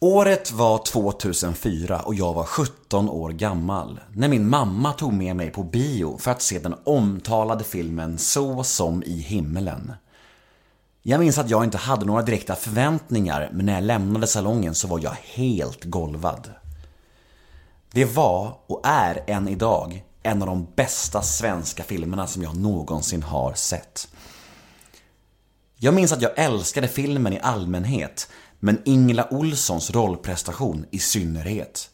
Året var 2004 och jag var 17 år gammal när min mamma tog med mig på bio för att se den omtalade filmen Så som i himmelen. Jag minns att jag inte hade några direkta förväntningar men när jag lämnade salongen så var jag helt golvad. Det var och är än idag en av de bästa svenska filmerna som jag någonsin har sett. Jag minns att jag älskade filmen i allmänhet men Ingela Olssons rollprestation i synnerhet.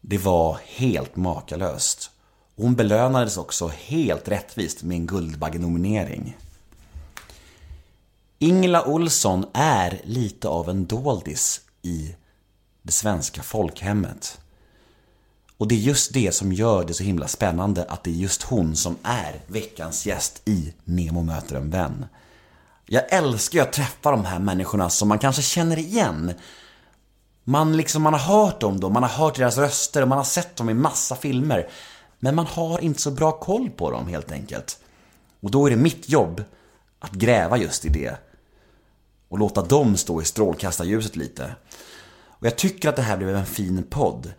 Det var helt makalöst. Hon belönades också helt rättvist med en Guldbaggenominering. Ingela Olsson är lite av en doldis i det svenska folkhemmet. Och det är just det som gör det så himla spännande att det är just hon som är veckans gäst i Nemo möter en vän. Jag älskar ju att träffa de här människorna som man kanske känner igen. Man liksom, man har hört om dem, man har hört deras röster och man har sett dem i massa filmer. Men man har inte så bra koll på dem helt enkelt. Och då är det mitt jobb att gräva just i det. Och låta dem stå i strålkastarljuset lite. Och jag tycker att det här blev en fin podd.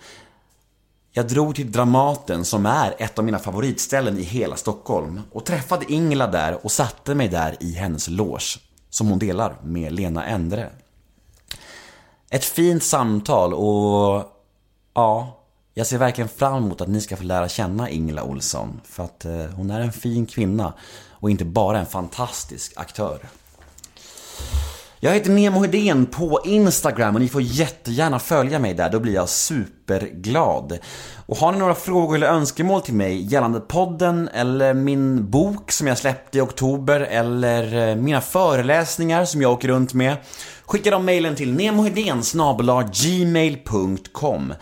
Jag drog till Dramaten som är ett av mina favoritställen i hela Stockholm och träffade Ingela där och satte mig där i hennes loge som hon delar med Lena Endre. Ett fint samtal och ja, jag ser verkligen fram emot att ni ska få lära känna Ingela Olsson för att eh, hon är en fin kvinna och inte bara en fantastisk aktör. Jag heter Nemo Hedén på Instagram och ni får jättegärna följa mig där, då blir jag superglad. Och har ni några frågor eller önskemål till mig gällande podden eller min bok som jag släppte i oktober eller eh, mina föreläsningar som jag åker runt med Skicka de mejlen till nemohedén gmail.com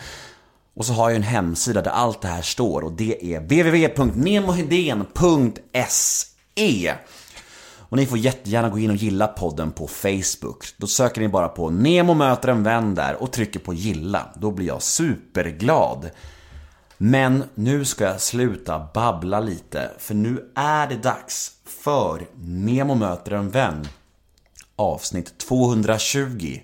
och så har jag en hemsida där allt det här står och det är www.nemohedén.se och ni får jättegärna gå in och gilla podden på Facebook. Då söker ni bara på Nemo möter en vän där och trycker på gilla. Då blir jag superglad. Men nu ska jag sluta babbla lite, för nu är det dags för Nemo möter en vän avsnitt 220.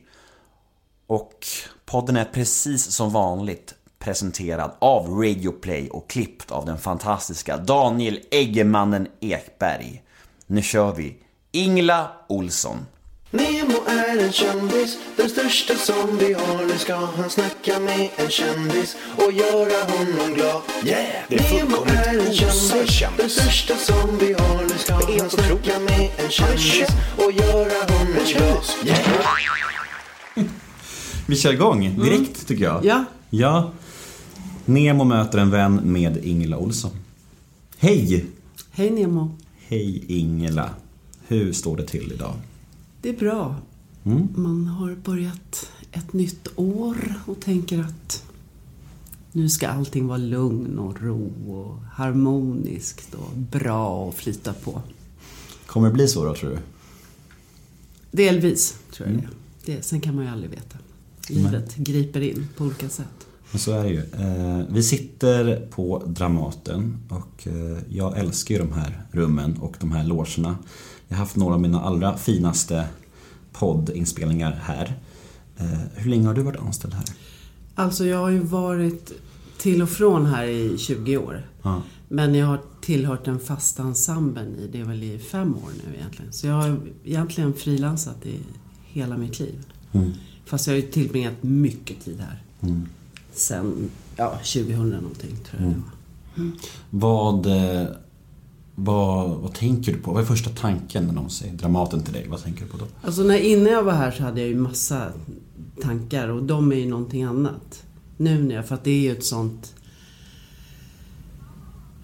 Och podden är precis som vanligt presenterad av Radioplay och klippt av den fantastiska Daniel Eggemannen Ekberg. Nu kör vi! Ingla Olsson. Nemo är en kändis, den största som vi har. Nu ska han snacka med en kändis och göra honom glad. Yeah! Det är Nemo är en kändis, den största som vi har. Nu ska han snacka med en kändis och göra honom glad. Yeah! Vi kör igång direkt tycker jag. Ja. Ja. Nemo möter en vän med Ingela Olsson. Hej! Hej Nemo. Hej Ingela. Hur står det till idag? Det är bra. Mm. Man har börjat ett nytt år och tänker att nu ska allting vara lugn och ro och harmoniskt och bra och flyta på. Kommer det bli så då tror du? Delvis, tror jag Mm. det. Sen kan man ju aldrig veta. Livet griper in på olika sätt. Men så är det ju. Eh, Vi sitter på Dramaten och eh, jag älskar ju de här rummen och de här logerna. Jag har haft några av mina allra finaste poddinspelningar här. Eh, Hur länge har du varit anställd här? Alltså jag har ju varit till och från här i 20 år. Ja. Men jag har tillhört den fasta ensemblen i, det är väl i fem år nu egentligen. Så jag har egentligen frilansat i hela mitt liv. Mm. Fast jag har ju tillbringat mycket tid här. Mm. Sen, ja, 2000 någonting tror jag det var. Vad, eh, vad, vad tänker du på? Vad är första tanken när någon säger Dramaten till dig? Vad tänker du på då? Alltså när, innan jag var här så hade jag ju massa tankar och de är ju någonting annat. Nu när jag, för att det är ju ett sånt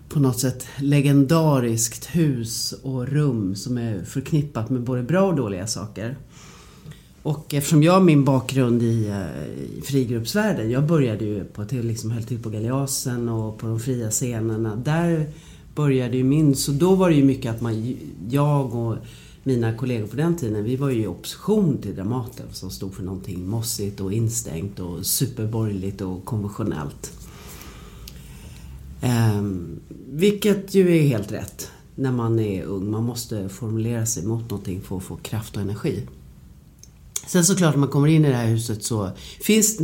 på något sätt legendariskt hus och rum som är förknippat med både bra och dåliga saker. Och eftersom jag har min bakgrund i, eh, i frigruppsvärlden, jag började ju på liksom höll till på Galeasen och på de fria scenerna. Där började ju min, så då var det ju mycket att man, jag och mina kollegor på den tiden, vi var ju i opposition till Dramaten som stod för någonting mossigt och instängt och superborgerligt och konventionellt. Ehm, vilket ju är helt rätt när man är ung. Man måste formulera sig mot någonting för att få kraft och energi. Sen såklart när man kommer in i det här huset så finns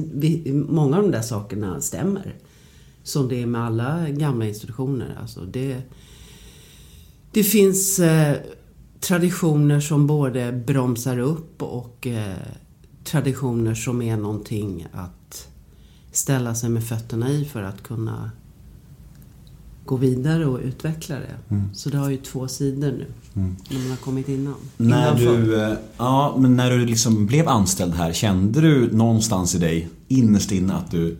många av de där sakerna stämmer. Som det är med alla gamla institutioner. Alltså det, det finns eh, traditioner som både bromsar upp och eh, traditioner som är någonting att ställa sig med fötterna i för att kunna gå vidare och utveckla det. Mm. Så det har ju två sidor nu. När man har kommit innan. När innanför. du, eh, ja, men när du liksom blev anställd här, kände du någonstans i dig innerst inne att du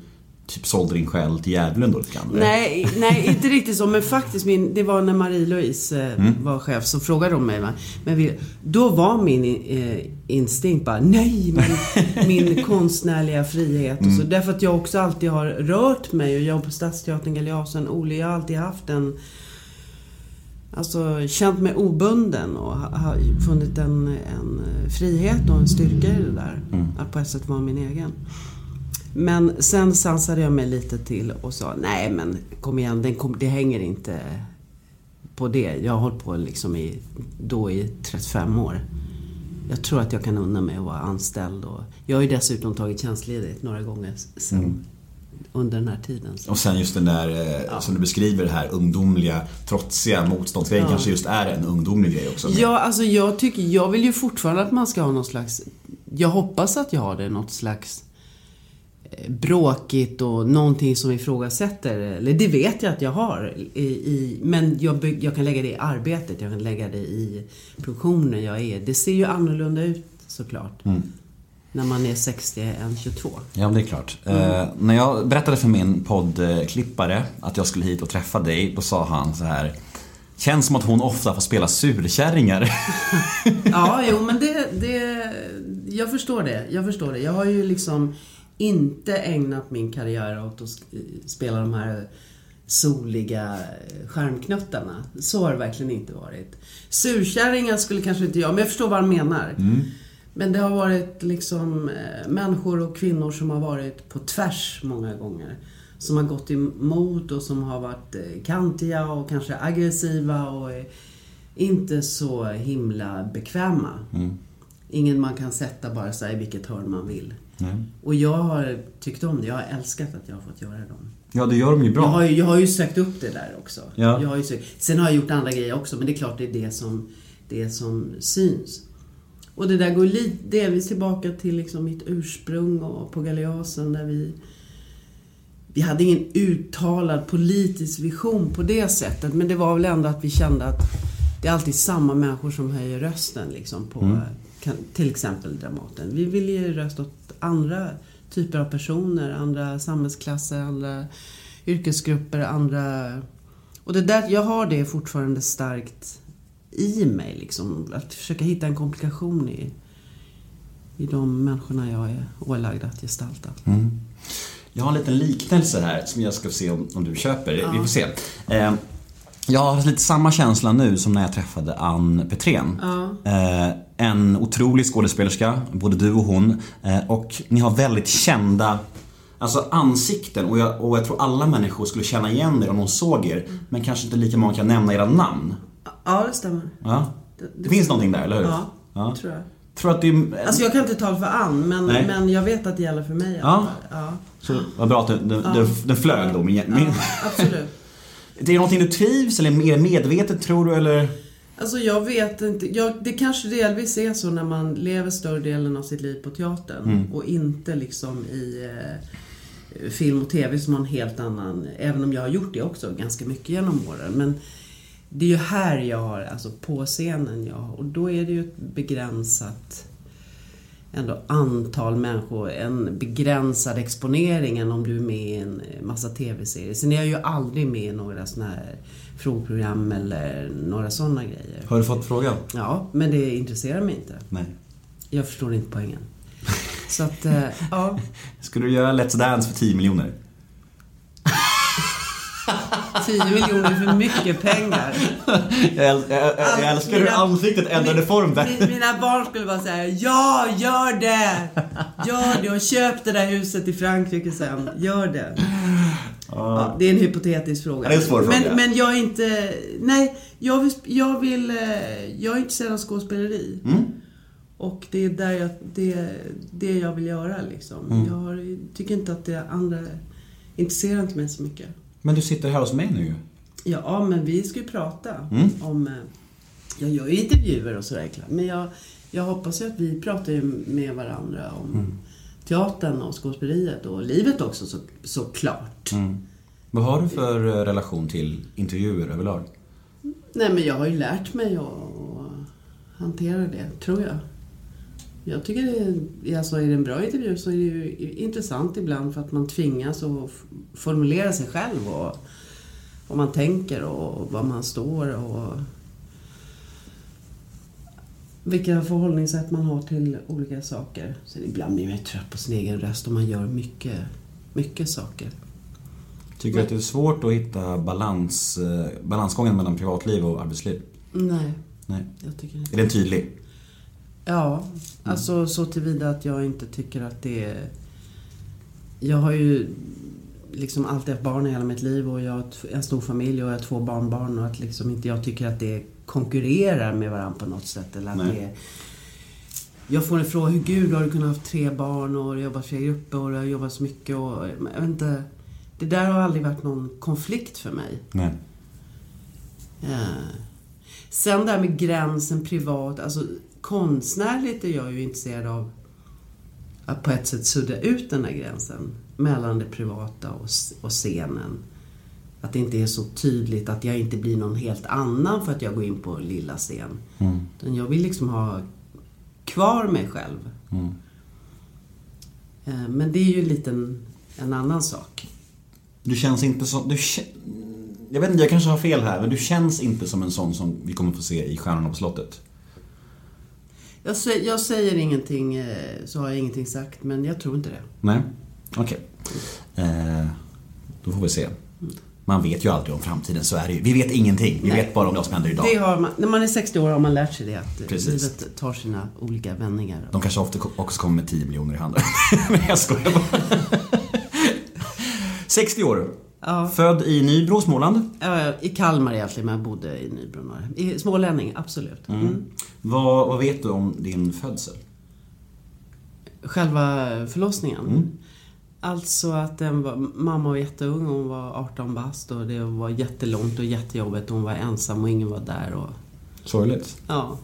typ sålde din själ till djävulen då lite grann? Nej, nej, inte riktigt så. Men faktiskt, min, det var när Marie-Louise eh, Mm. var chef så frågade de mig. Men vi, då var min eh, instinkt bara, nej, men min konstnärliga frihet. Och så, Mm. därför att jag också alltid har rört mig och jobbat på Stadsteatern, Galeasen, Ole. Jag har alltid haft en Alltså känt mig obunden och ha, ha funnit en, en frihet och en styrka i det där. Mm. Att på ett sätt vara min egen. Men sen sansade jag mig lite till och sa, nej men kom igen, den kom, det hänger inte på det. Jag har hållit på liksom i, då i 35 år. Jag tror att jag kan unna mig att vara anställd. Och jag har ju dessutom tagit tjänstledigt några gånger sen, Mm. under den här tiden. Och sen just den där, eh, som du beskriver, det här ungdomliga, trotsiga motståndsgrejen Ja. kanske just är en ungdomlig grej också. Ja, alltså jag tycker, jag vill ju fortfarande att man ska ha någon slags, jag hoppas att jag har det, något slags bråkigt och någonting som ifrågasätter, eller det vet jag att jag har. I, i, men jag, jag kan lägga det i arbetet, jag kan lägga det i produktionen jag är. Det ser ju annorlunda ut såklart. Mm. När man är 60 än 22. Ja, det är klart. Mm. Eh, när jag berättade för min poddklippare att jag skulle hit och träffa dig, då sa han så här Känns som att hon ofta får spela surkärringar. Ja, jo men det, det... Jag förstår det. Jag förstår det. Jag har ju liksom inte ägnat min karriär åt att spela de här soliga skärmknuttarna. Så har det verkligen inte varit. Surkärringar skulle kanske inte jag, men jag förstår vad han menar. Men det har varit liksom eh, människor och kvinnor som har varit på tvärs många gånger. Som har gått emot och som har varit eh, kantiga och kanske aggressiva och eh, inte så himla bekväma. Ingen man kan sätta bara så i vilket hörn man vill. Nej. Och jag har tyckt om det. Jag har älskat att jag har fått göra dem. Ja, det gör de ju bra. Jag har, ju, jag har ju sökt upp det där också. Ja. Jag har ju sökt, sen har jag gjort andra grejer också, men det är klart det är det som, det som syns. Och det där går lite, delvis tillbaka till liksom mitt ursprung och på Galeasen där vi... Vi hade ingen uttalad politisk vision på det sättet, men det var väl ändå att vi kände att det är alltid samma människor som höjer rösten liksom på kan, till exempel Dramaten. Vi vill ge röst åt andra typer av personer, andra samhällsklasser, andra yrkesgrupper, andra... Och det där, jag har det fortfarande starkt i mig liksom. Att försöka hitta en komplikation i, i de människorna jag är ålagd att gestalta. Mm. Jag har en liten liknelse här som jag ska se om, om du köper. Vi får se. Eh, jag har lite samma känsla nu som när jag träffade Ann Petrén. Ja. Eh, en otrolig skådespelerska, både du och hon. Eh, och ni har väldigt kända Alltså ansikten och jag, och jag tror alla människor skulle känna igen er om de såg er. Men kanske inte lika många kan nämna era namn. Ja, det stämmer. Ja. Det, Det finns någonting där, eller hur? Ja, Ja. tror jag. Tror att det är... Alltså jag kan inte tala för Ann, men, Nej. men jag vet att det gäller för mig. Ja. ja. Så vad bra att den, den flög då. Min, min, ja absolut. Det är någonting du trivs eller mer medvetet tror du eller? Alltså jag vet inte. Jag, det kanske delvis är så när man lever större delen av sitt liv på teatern Mm. och inte liksom i eh, film och TV som har en helt annan, även om jag har gjort det också ganska mycket genom åren. Men det är ju här jag har, alltså på scenen jag och då är det ju ett begränsat ändå antal människor, en begränsad exponering än om du är med i en massa TV-serier. Sen är jag ju aldrig med i några sådana här frågeprogram eller några sådana grejer. Har du fått frågan? Ja, men det intresserar mig inte. Nej. Jag förstår inte poängen. Så att, eh, ja. Skulle du göra Let's Dance för 10 miljoner? 10 miljoner för mycket pengar. Jag, äl- jag, jag, jag älskar hur Mina- ansiktet ändrade form där. Mi- Mina barn skulle bara säga Ja, gör det! Gör det och köp det där huset i Frankrike sen. Gör det. Ja, det är en hypotetisk fråga. Det är en svår men, fråga. men jag är inte... Nej, jag vill... Jag, vill, eh, jag är intresserad av skådespeleri. Mm. Och det är där jag, det, det jag vill göra liksom. Mm. Jag har, tycker inte att det andra intresserar inte mig så mycket. Men du sitter här hos mig nu. Ja, men vi ska ju prata Mm. om... eh, Jag gör ju intervjuer och sådär. Men jag, jag hoppas ju att vi pratar med varandra om Mm. teatern och skådespeleriet och livet också så, såklart. Mm. Vad har du för eh, relation till intervjuer överlag? Nej, men jag har ju lärt mig att hantera det, tror jag. Jag tycker det är, alltså är det en bra intervju så är det ju intressant ibland för att man tvingas att formulera sig själv och vad man tänker och var man står och vilka förhållningssätt man har till olika saker. Sen ibland blir man ju trött på sin egen röst och man gör mycket, mycket saker. Tycker du att det är svårt att hitta balans, eh, balansgången mellan privatliv och arbetsliv? Nej, Nej. jag tycker inte Är den tydlig? Ja, alltså så tillvida att jag inte tycker att det är... Jag har ju liksom alltid haft barn i hela mitt liv och jag har en stor familj och jag har två barnbarn och att liksom inte jag tycker att det konkurrerar med varandra på något sätt. Eller att Nej. det är, jag får en fråga, hur gud har du kunnat ha tre barn och jobbat flera grupper och du har jobbat så mycket och... Jag vet inte. Det där har aldrig varit någon konflikt för mig. Nej. Eh, Sen det här med gränsen privat, alltså konstnärligt är jag ju intresserad av att på ett sätt sudda ut den här gränsen mellan det privata och, scenen. Att det inte är så tydligt att jag inte blir någon helt annan för att jag går in på lilla scen. Mm. Utan jag vill liksom ha kvar mig själv. Mm. Eh, Men det är ju en liten, en annan sak. Du känns inte som... Du jag vet inte, jag kanske har fel här, men du känns inte som en sån som vi kommer få se i Stjärnorna på slottet. Jag, sä- jag säger ingenting, eh, så har jag ingenting sagt, men jag tror inte det. Nej? Okej. Eh, då får vi se. Man vet ju aldrig om framtiden, så är det ju. Vi vet ingenting. Vi Nej. vet bara om det som händer idag. Det har man, när man är 60 år har man lärt sig det, att Precis. livet tar sina olika vändningar. De kanske ofta också kommer med 10 miljoner i handen. Nej, jag skojar bara. 60 år. Ja. Född i Nybro, Småland. Ja, I Kalmar egentligen, men jag bodde i Nybro. I Smålänning, absolut. Mm. Vad, vad vet du om din födsel? Själva förlossningen. Mm. Alltså att den var, mamma var jätteung, hon var 18 bast och det var jättelångt och jättejobbigt. Hon var ensam och ingen var där. Och, Sorgligt. ja.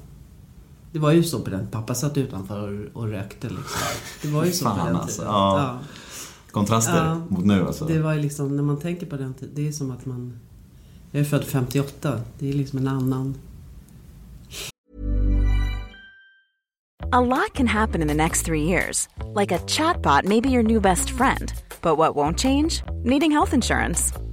Det var ju så på den Pappa satt utanför och, rökte liksom. Det var ju så Fan, på den alltså. tiden. Ja. Kontraster Ja. mot nu alltså. Det var ju liksom, när man tänker på den tiden, det är som att man... Jag är född 58. Det är liksom en annan... A lot can happen in the next three years. Like a chatbot may be your new best friend. But what won't change? Needing health insurance.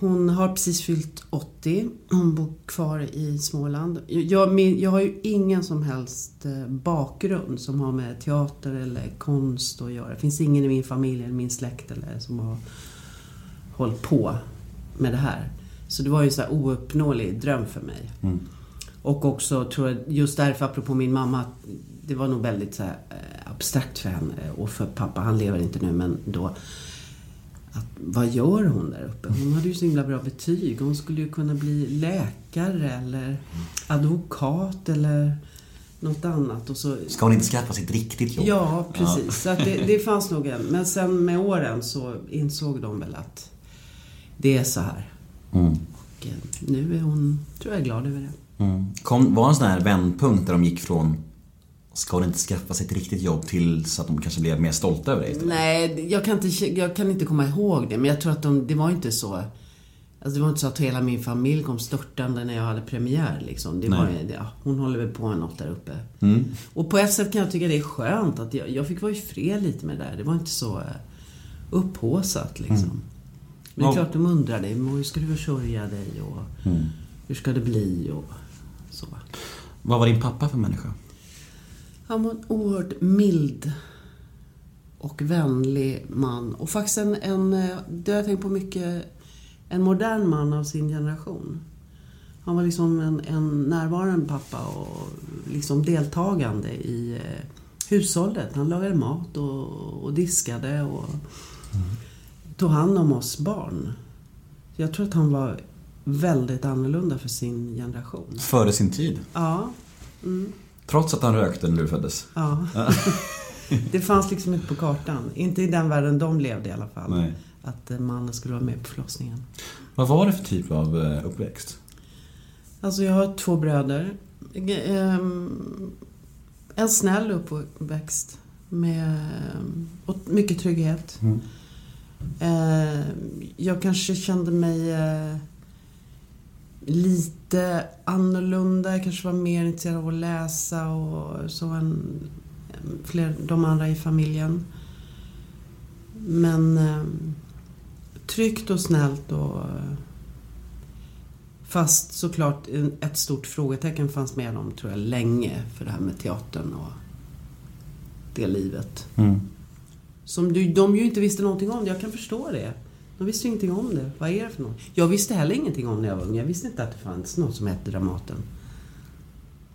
Hon har precis fyllt 80. Hon bor kvar i Småland. Jag, min, jag har ju ingen som helst eh, bakgrund som har med teater eller konst att göra. Det finns ingen i min familj eller min släkt eller som har hållit på med det här. Så det var ju en sån här ouppnåelig dröm för mig. Och också tror jag, just därför apropå min mamma, det var nog väldigt så här, eh, abstrakt för henne och för pappa, han lever inte nu men då. Att, vad gör hon där uppe? Hon hade ju så himla bra betyg. Hon skulle ju kunna bli läkare eller advokat eller något annat. Och så, Ska hon inte skaffa sitt riktigt jobb? ja, precis. Så att det, det fanns nog en. Men sen med åren så insåg de väl att det är så här. Mm. Och eh, nu är hon, tror jag, glad över det. Mm. Kom, var en sån här vändpunkt där de gick från Ska hon inte skaffa sig ett riktigt jobb till så att de kanske blir mer stolta över dig istället? Nej, jag kan, inte, jag kan inte komma ihåg det. Men jag tror att de, det var inte så... Alltså det var inte så att hela min familj kom störtande när jag hade premiär. Liksom. Det var, Nej. ja, hon håller väl på med något där uppe. Mm. Och på ett sätt kan jag tycka det är skönt att jag, jag fick vara i fred lite med det där. Det var inte så eh, upphaussat liksom. Men det är klart de undrade. Men hur ska du försörja dig? Och hur ska det bli? Och så. Vad var din pappa för människa? Han var en oerhört mild och vänlig man. Och faktiskt en, en eh, det har jag tänkt på mycket, en modern man av sin generation. Han var liksom en, en närvarande pappa och liksom deltagande i eh, hushållet. Han lagade mat och, och diskade och tog hand om oss barn. Jag tror att han var väldigt annorlunda för sin generation. Före sin tid. Ja, Trots att han rökte när du föddes. Ja. det fanns liksom inte på kartan. Inte i den världen de levde i alla fall. Nej. Att eh, mannen skulle vara med på förlossningen. Vad var det för typ av eh, uppväxt? Alltså jag har två bröder. Ehm, En snäll uppväxt. Med och mycket trygghet. Mm. Eh, Jag kanske kände mig eh, lite annorlunda. Jag kanske var mer intresserad av att läsa och så än fler, de andra i familjen. Men eh, tryggt och snällt och Fast såklart ett stort frågetecken fanns med dem, tror jag, länge för det här med teatern och det livet. Mm. Som du, de ju inte visste någonting om. Jag kan förstå det. De visste ju ingenting om det. Vad är det för något? Jag visste heller ingenting om när jag var ung. Jag visste inte att det fanns något som hette Dramaten.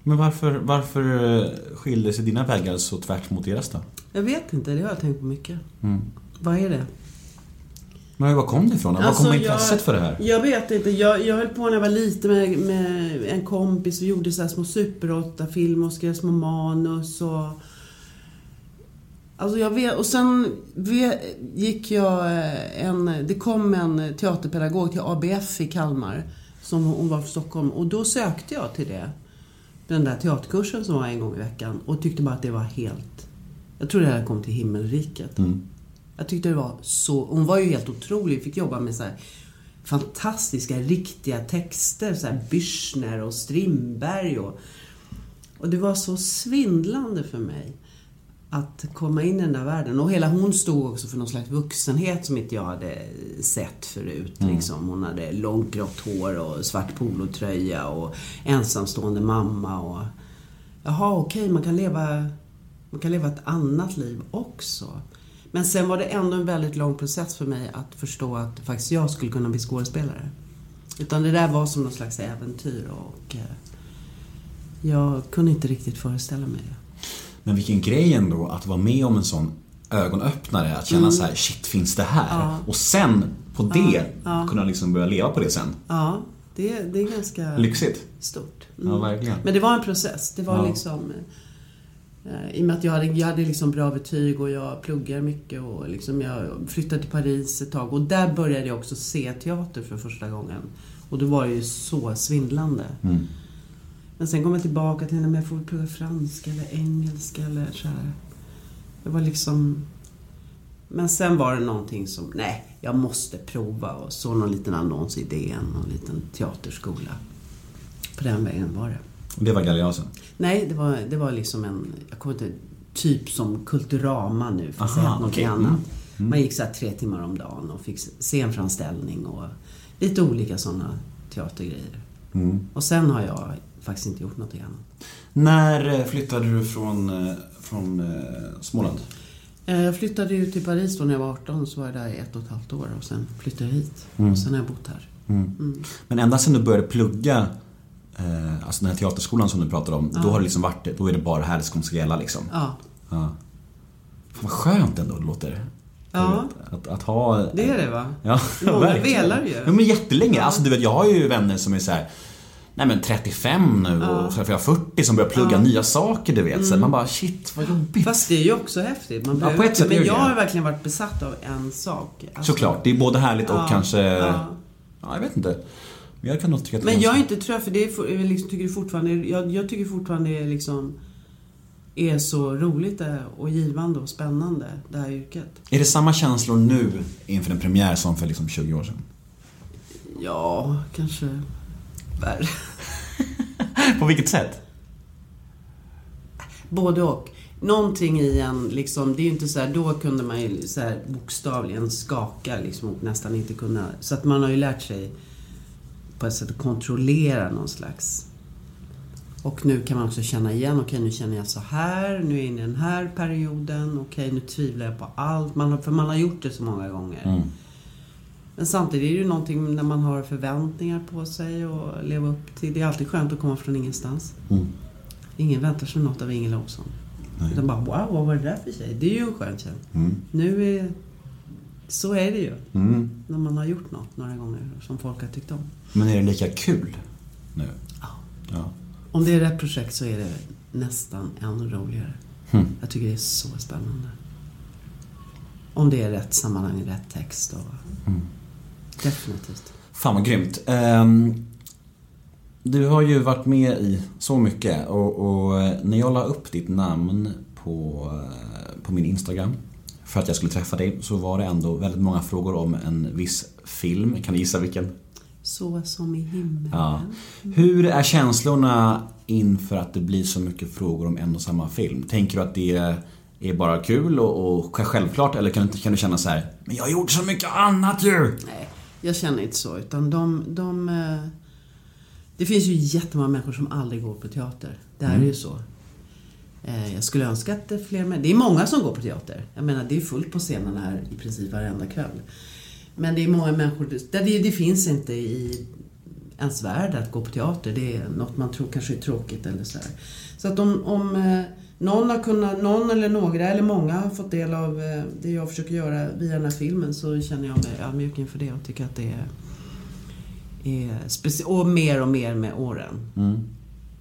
Men varför, varför eh, skilde sig dina vägar så tvärt mot deras då? Jag vet inte, det har jag tänkt på mycket. Mm. Vad är det? Men var kom det ifrån? Var Alltså, kom intresset för det här? Jag vet inte. Jag, jag höll på när jag var liten med, med en kompis och gjorde så små Super 8-filmer och skrev små manus och... Alltså jag vet, och sen gick jag eh, en... Det kom en teaterpedagog till ABF i Kalmar. Som hon var från Stockholm. Och då sökte jag till det. Den där teaterkursen som var en gång i veckan. Och tyckte bara att det var helt... Jag trodde jag hade kommit till himmelriket. Mm. Jag tyckte det var så... Hon var ju helt otrolig. Fick jobba med så här fantastiska, riktiga texter. Så här Büchner och Strindberg och... Och det var så svindlande för mig att komma in i den där världen. Och hela hon stod också för någon slags vuxenhet som inte jag hade sett förut. Liksom. Hon hade långt grått hår och svart polotröja och ensamstående mamma. Och... Jaha, okej, man kan leva man kan leva ett annat liv också. Men sen var det ändå en väldigt lång process för mig att förstå att faktiskt jag skulle kunna bli skådespelare. Utan det där var som någon slags äventyr och eh, jag kunde inte riktigt föreställa mig det. Men vilken grej ändå att vara med om en sån ögonöppnare. Att känna så här, shit finns det här? Mm. Ja. Och sen på det ja. kunna liksom börja leva på det sen. Ja, det, det är ganska Lyxigt. stort. Ja, verkligen. Men det var en process. Det var Ja. liksom... eh, I och med att jag hade, jag hade liksom bra betyg och jag pluggar mycket och liksom jag flyttade till Paris ett tag och där började jag också se teater för första gången. Och då var det ju så svindlande. Mm. Men sen kom jag tillbaka till, men jag får plugga franska eller engelska eller så här. Det var liksom... Men sen var det någonting som, nej, jag måste prova och så någon liten annons i DN, någon liten teaterskola. På den vägen var det. Och det var Galeasen. Nej, det var, det var liksom en, jag kommer inte, typ som Kulturama nu, fast Aha, något okej. annat. Mm. Man gick så tre timmar om dagen och fick scenframställning och lite olika sådana teatergrejer. Mm. Och sen har jag faktiskt inte gjort något annat. När eh, flyttade du från, eh, från eh, Småland? Jag flyttade ju till Paris då när jag var 18, så var jag där i ett och ett halvt år och sen flyttade jag hit. Mm. Och sen har jag bott här. Men ända sedan du började plugga eh, Alltså den här teaterskolan som du pratade om. Då har det liksom varit, då är det bara här det som ska gälla liksom. Ja, Ja. Fan vad skönt ändå det låter. Ja. Att, att ha... det är det va? Ja, Många verkligen. velar ju. Ja, men jättelänge. Alltså du vet, jag har ju vänner som är så här. Nej men 35 nu och är 40 som börjar plugga nya saker du vet. Så man bara shit vad jobbigt. Fast det är ju också häftigt. Man Ja, på ett sätt Men jag har verkligen varit besatt av en sak. Alltså- Såklart, det är både härligt och Ja, kanske... Ja. ja. jag vet inte. Men jag kan nog tycka att Men jag är inte trött för det är, liksom, tycker fortfarande, jag, jag tycker fortfarande det är liksom är så roligt det- och givande och spännande, det här yrket. Är det samma känslor nu inför en premiär som för liksom 20 år sedan? Ja, kanske värre. På vilket sätt? Både och. Någonting i en, liksom, det är ju inte så här, då kunde man ju så här bokstavligen skaka liksom och nästan inte kunna, så att man har ju lärt sig på ett sätt att kontrollera någon slags och nu kan man också känna igen, okej nu känner jag så här, nu är jag inne i den här perioden, okej nu tvivlar jag på allt. Man har, för man har gjort det så många gånger. Men samtidigt är det ju någonting när man har förväntningar på sig och leva upp till. Det är alltid skönt att komma från ingenstans. Ingen väntar sig något av Ingela Olsson. Utan bara wow, vad var det där för tjej? Det är ju en skön tjej. Nu är... Så är det ju. När man har gjort något några gånger som folk har tyckt om. Men är det lika kul nu? Ja. Ja. Om det är rätt projekt så är det nästan ännu roligare. Jag tycker det är så spännande. Om det är rätt sammanhang, rätt text och... Definitivt. Fan vad grymt. Ehm, du har ju varit med i så mycket och, och när jag la upp ditt namn på, eh, på min Instagram för att jag skulle träffa dig så var det ändå väldigt många frågor om en viss film. Kan du gissa vilken? Så som i himmelen. Ja. Hur är känslorna inför att det blir så mycket frågor om en och samma film? Tänker du att det är bara kul och, och självklart eller kan, du- kan du känna så här Men jag har gjort så mycket annat ju! Nej, jag känner inte så. Utan de, de... eh, Det finns ju jättemånga människor som aldrig går på teater. Det här är ju så. Eh, Jag skulle önska att det är fler men Det är många som går på teater. Jag menar, det är fullt på scenen här i princip varenda kväll. Men det är många människor... Där det, det finns inte i ens värld att gå på teater. Det är något man tror kanske är tråkigt eller så här. Så att om, om eh, någon, har kunnat, någon eller några eller många har fått del av eh, det jag försöker göra via den här filmen så känner jag mig ödmjuk inför det och tycker att det är, är speci- Och mer och mer med åren.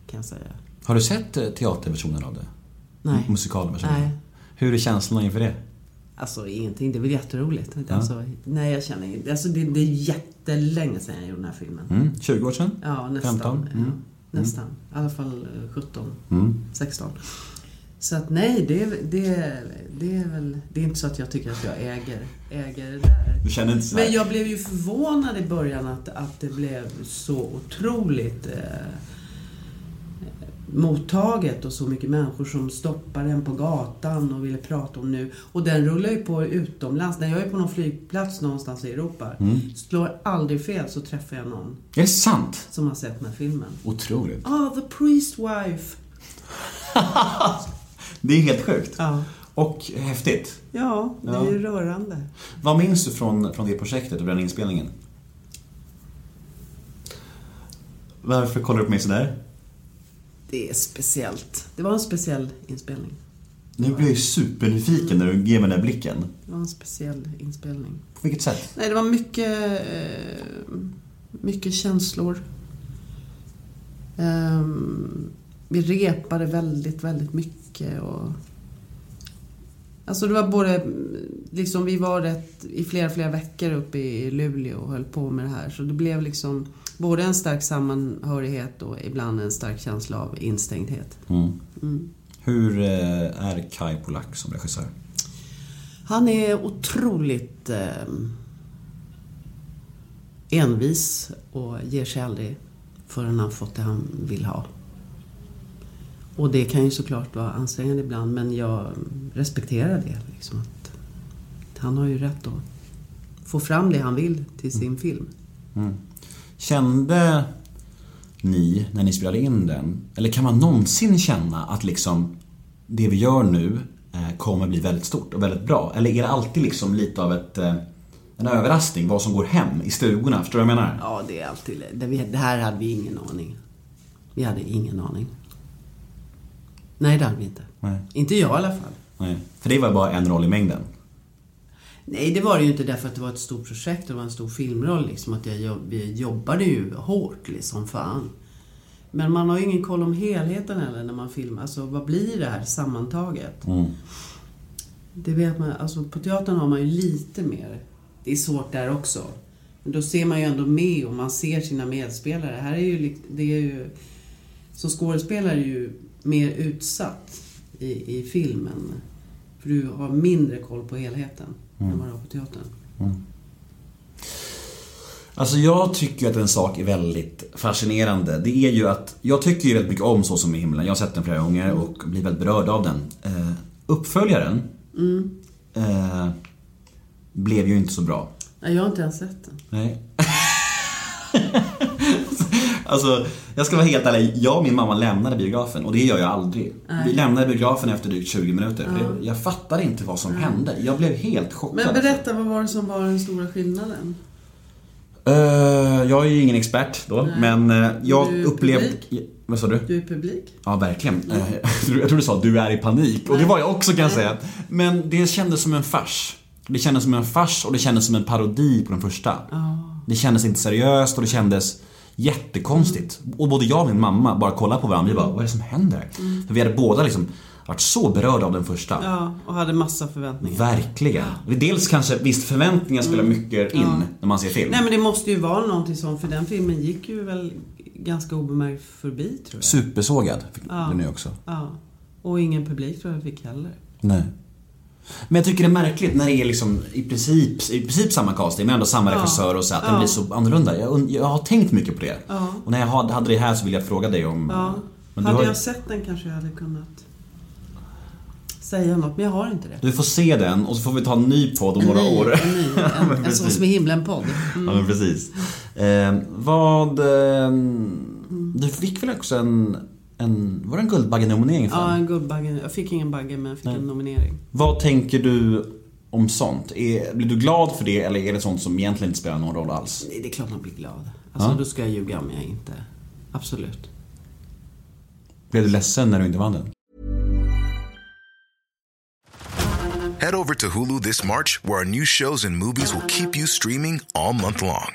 Kan jag säga. Har du sett eh, teaterversionen av det? Nej. Musikalversionen? Nej. Hur är känslorna inför det? Alltså ingenting, det är väl jätteroligt. Alltså, nej, jag känner inte. Alltså, det, det är jättelänge sedan jag gjorde den här filmen. Mm, 20 år sedan? Ja, nästan. 15? Mm. Ja, nästan. I alla fall eh, 17, Mm. 16. Så att nej, det, är- det, det är väl... Det är inte så att jag tycker att jag äger, äger det där. Du känner inte så? Men jag blev ju förvånad i början att, att det blev så otroligt eh, mottaget och så mycket människor som stoppade en på gatan och ville prata om nu. Och den rullar ju på utomlands. När jag är på någon flygplats någonstans i Europa, slår aldrig fel så träffar jag någon Är det sant? som har sett den här filmen. Otroligt. Ah, the priest wife. Det är helt sjukt. Ja, Och häftigt. ja det är ju rörande. Vad minns du från, från det projektet och den inspelningen? Varför kollar du på mig sådär? Det är speciellt. Det var en speciell inspelning. Nu blir jag ju supernyfiken när du ger mig den där blicken. Det var en speciell inspelning. På vilket sätt? Nej, det var mycket, eh, mycket känslor. Ehm, vi repade väldigt, väldigt mycket. Och, alltså det var både, liksom vi var rätt, i flera, flera veckor uppe i Luleå och höll på med det här. Så det blev liksom både en stark sammanhörighet och ibland en stark känsla av instängdhet. Mm. Hur eh, är Kai Polak som regissör? Han är otroligt eh, envis och ger sig aldrig förrän han fått det han vill ha. Och det kan ju såklart vara ansträngande ibland men jag respekterar det. Liksom, att han har ju rätt att få fram det han vill till sin film. Kände ni, när ni spelade in den, eller kan man någonsin känna att liksom det vi gör nu eh, kommer bli väldigt stort och väldigt bra? Eller är det alltid liksom lite av ett, eh, en överraskning vad som går hem i stugorna? Förstår du vad jag menar? Ja, det är alltid... Det här hade vi ingen aning. Vi hade ingen aning. Nej, det hade vi inte. Nej. Inte jag i alla fall. Nej. För det var bara en roll i mängden. Nej, det var det ju inte därför att det var ett stort projekt och det var en stor filmroll. Liksom, att jag, vi jobbade ju hårt, liksom, fan. Men man har ju ingen koll om helheten heller när man filmar. Alltså, vad blir det här sammantaget? Det vet man, alltså på teatern har man ju lite mer. Det är svårt där också. Men då ser man ju ändå med och man ser sina medspelare. Här är ju, det är ju som skådespelare är ju mer utsatt i, i filmen. För du har mindre koll på helheten än vad du har på teatern. Alltså jag tycker att en sak är väldigt fascinerande. Det är ju att, jag tycker ju väldigt mycket om Så som i himlen. Jag har sett den flera gånger och blir väldigt berörd av den. Eh, uppföljaren eh, blev ju inte så bra. Nej, jag har inte ens sett den. Nej. alltså, jag ska vara helt ärlig. Jag och min mamma lämnade biografen och det gör jag aldrig. Vi lämnade biografen efter drygt 20 minuter. Jag, jag fattade inte vad som hände. Jag blev helt chockad. Men berätta, vad var det som var den stora skillnaden? Eh, jag är ju ingen expert då, men eh, jag Du upplevde... publik? Vad sa du? Du är publik. Ja, verkligen. Eh, Jag tror du sa du är i panik. Och det var jag också kan jag säga. Men det kändes som en fars. Det kändes som en fars och det kändes som en parodi på den första. Det kändes inte seriöst och det kändes jättekonstigt. Och både jag och min mamma bara kollade på varandra. Vi bara, vad är det som händer? För vi hade båda liksom varit så berörda av den första. Ja, och hade massa förväntningar. Verkligen. Dels kanske, visst förväntningar spelar mycket in när man ser film. Nej men det måste ju vara någonting sånt, för den filmen gick ju väl ganska obemärkt förbi tror jag. Supersågad fick den nu också. Ja. Och ingen publik tror jag fick heller. Nej. Men jag tycker det är märkligt när det är liksom i princip, i princip samma casting men ändå samma regissör och så att den blir så annorlunda. Jag, jag har tänkt mycket på det. Och när jag hade hade det här så vill jag fråga dig om... Ja. Men hade har, jag sett den kanske jag hade kunnat säga något, men jag har inte det. du får se den och så får vi ta en ny podd om En några ny, år. En, ny, en, en sån som i himlen-podd. Ja men precis. Eh, vad... Eh, du fick väl också en... en var det en Guldbaggenominering för Ja, en Guldbagge. Jag fick ingen bagge, men jag fick en nominering. Vad tänker du om sånt? Är, blir du glad för det eller är det sånt som egentligen inte spelar någon roll alls? Nej, det är klart man blir glad. Alltså, Ja. då ska jag ljuga om jag inte... Absolut. Blev du ledsen när du inte vann den? Head over to Hulu this March, where our new shows and movies will keep you streaming all month long.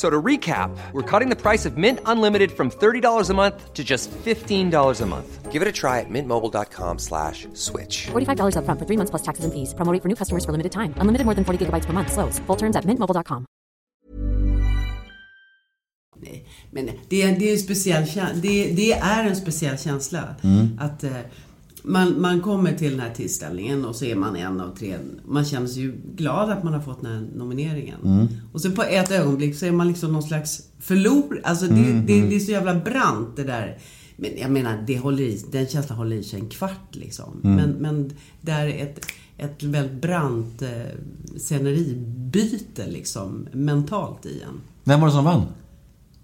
F- So to recap, we're cutting the price of Mint Unlimited from $30 a month to just $15 a month. Give it a try at mintmobile.com slash switch. $45 upfront for three months plus taxes and fees. Promo rate for new customers for limited time. Unlimited more than 40 gigabytes per month. Slows. Full terms at mintmobile.com. Nej, men det, är- det, är en speciell, det, det är en speciell känsla. Att eh, man, man kommer till den här tillställningen och så är man en av tre. Man känner sig ju glad att man har fått den här nomineringen. Och så på ett ögonblick så är man liksom någon slags förlor. Alltså det, det, det är så jävla brant det där. Men jag menar, det håller i, den känslan håller i sig en kvart liksom. Men, men det är ett, ett väldigt brant eh, sceneribyte liksom mentalt i en. Vem var det som vann?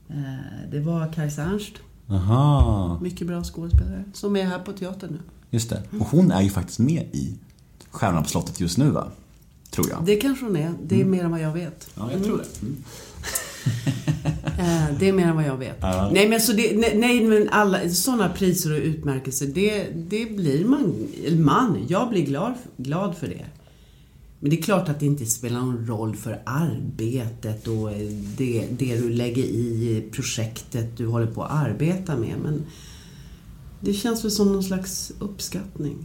Eh, Det var Kajsa Ernst. Aha, Mycket bra skådespelare. Som är här på teatern nu. Just det. Och hon är ju faktiskt med i Stjärnorna på slottet just nu va? Tror jag. Det kanske hon är. Det är mer än vad jag vet. Ja, jag tror det. Mm. Eh, Det är mer än vad jag vet. Nej men så det, nej, nej men alla sådana priser och utmärkelser, det, det blir man, man, jag blir glad, glad för det. Men det är klart att det inte spelar någon roll för arbetet och eh, det, det du lägger i projektet du håller på att arbeta med. Men det känns väl som någon slags uppskattning.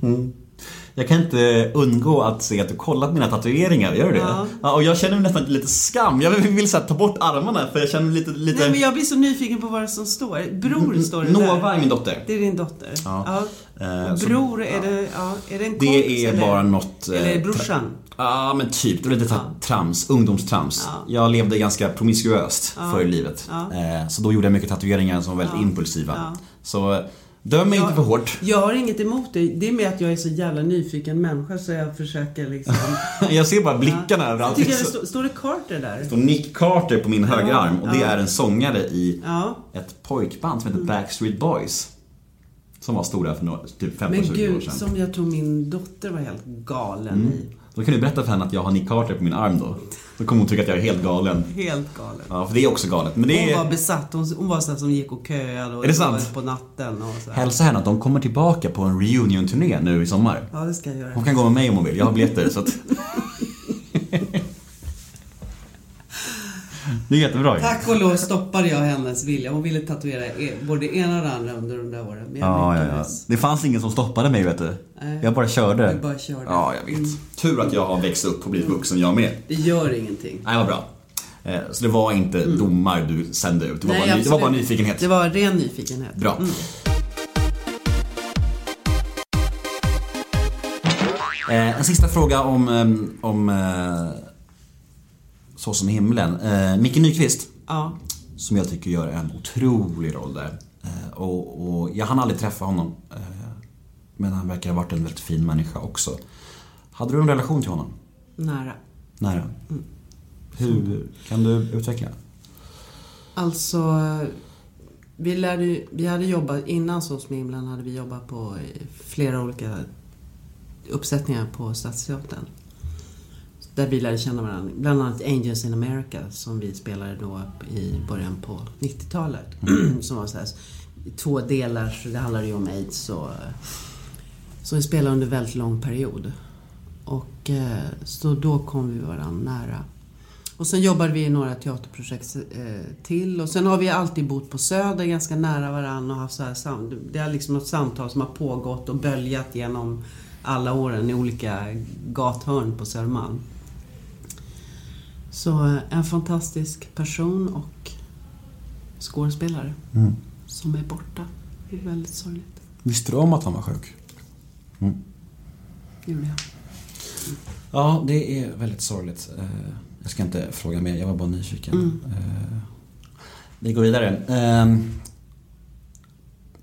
Jag kan inte undgå att se att du kollat mina tatueringar, gör du det? Ja. Ja, och jag känner nästan lite skam. Jag vill, så ta bort armarna för jag känner lite... lite... Nej men jag blir så nyfiken på vad som står. Bror står det Nova där. är min dotter. Det är din dotter? Ja. Eh, Och så- Bror, är det, ja, är det en kompis Det är eller? bara något... eh, Eller brorsan? Ja, men typ. Det var lite så här trams, ungdomstrams. Ja. Jag levde ganska promiskuöst förr i livet. Eh, Så då gjorde jag mycket tatueringar som var väldigt impulsiva. Ja. Så döm mig inte för hårt. Jag har inget emot det. Det är med att jag är så jävla nyfiken människa så jag försöker liksom... Jag ser bara blickarna Jag överallt. tycker det Det står, står det Carter där? står Nick Carter på min högra arm och det ja. är en sångare i Ja. ett pojkband som heter Backstreet Boys. Som var stora för några, typ Men 15-20 år gud, sedan. som jag tror min dotter var helt galen i. Då kan du berätta för henne att jag har Nick Carter på min arm då. Då kommer hon tycka att jag är helt galen. Helt galen. Ja, för det är också galet. Men det Hon var är... besatt. Hon, hon var sån som gick och köade och Är det sant? på natten och så här. Hälsa henne att de kommer tillbaka på en reunion-turné nu i sommar. Ja, det ska jag göra. Hon kan gå med mig om hon vill, jag har biljetter så att... Det är jättebra. Tack och lov stoppade jag hennes vilja. Hon ville tatuera e- både ena och andra under de där åren. Men jag Ja, ja, ja. Det fanns ingen som stoppade mig vet du. Nej. Jag bara körde. Du bara körde. Ja, jag vet. Mm. Tur att jag har växt upp och blivit vuxen jag med. Det gör ingenting. Nej, vad bra. Eh, Så det var inte domar du sände ut, det var, Nej, bara, ny- det var bara nyfikenhet. Det var ren nyfikenhet. Bra. Mm. Eh, en sista fråga om, eh, om eh, Så som himlen. Eh, Micke Nyqvist, Ja. som jag tycker gör en otrolig roll där. Eh, och, och jag hann aldrig träffa honom. Eh, men han verkar ha varit en väldigt fin människa också. Hade du en relation till honom? Nära. Nära? Hur, kan du utveckla? Alltså, vi, lärde, vi hade jobbat, innan Så som himlen hade vi jobbat på flera olika uppsättningar på Stadsteatern. Där vi lärde känna varandra. Bland annat Angels in America som vi spelade då i början på 90-talet. som var så här, två delar, så det handlade ju om aids och som vi spelade under väldigt lång period. Och eh, så då kom vi varandra nära. Och sen jobbade vi i några teaterprojekt eh, till. Och sen har vi alltid bott på Söder ganska nära varandra och haft så här sam- Det är liksom ett samtal som har pågått och böljat genom alla åren i olika gathörn på Södermalm. Så eh, en fantastisk person och skådespelare som är borta. Det är väldigt sorgligt. Visste du om att han var sjuk? Det gjorde jag. Ja, det är väldigt sorgligt. Eh, Jag ska inte fråga mer, jag var bara nyfiken. Eh, Vi går vidare. Eh,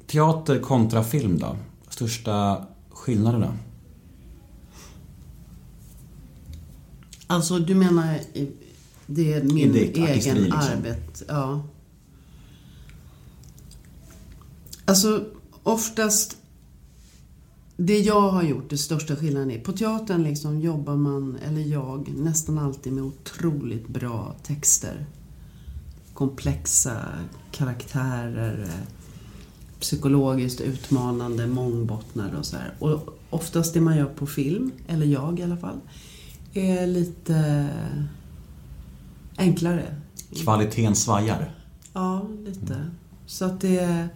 Teater kontra film då? Största skillnaderna? Alltså du menar det är min ditt artisteri, egen liksom. arbete? Ja. Alltså oftast det jag har gjort, det största skillnaden är på teatern liksom jobbar man, eller jag, nästan alltid med otroligt bra texter. Komplexa karaktärer, psykologiskt utmanande, mångbottnade och så här. Och oftast det man gör på film, eller jag i alla fall, är lite enklare. Kvaliteten svajar. Ja, lite. Så att det...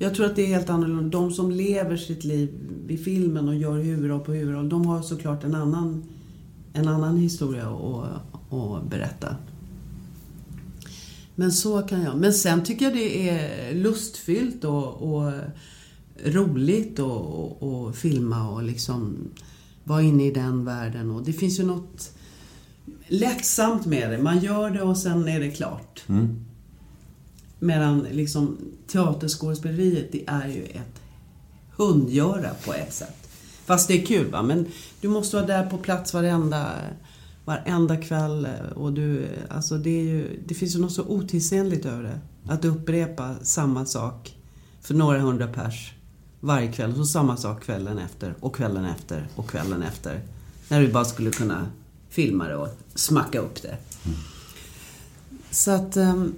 Jag tror att det är helt annorlunda. De som lever sitt liv i filmen och gör huvudroll på huvudroll, de har såklart en annan, en annan historia att, att berätta. Men så kan jag. Men sen tycker jag det är lustfyllt och, och roligt att filma och liksom vara inne i den världen. Och det finns ju något lättsamt med det. Man gör det och sen är det klart. Medan liksom teaterskådespeleriet, det är ju ett hundgöra på ett sätt. Fast det är kul va, men du måste vara där på plats varenda, varenda kväll och du, alltså det är ju, det finns ju något så otidsenligt över det. Att upprepa samma sak för några hundra pers varje kväll och så samma sak kvällen efter och kvällen efter och kvällen efter. När du bara skulle kunna filma det och smacka upp det. Så att... Um,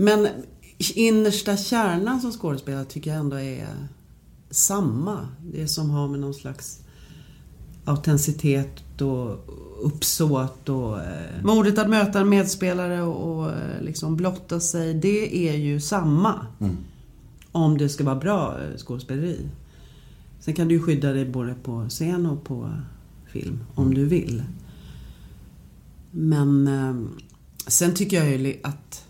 Men innersta kärnan som skådespelare tycker jag ändå är samma. Det som har med någon slags autenticitet och uppsåt och eh, modet att möta en medspelare och, eh, liksom blotta sig. Det är ju samma. Om det ska vara bra eh, skådespeleri. Sen kan du ju skydda dig både på scen och på film om du vill. Men eh, sen tycker jag ju att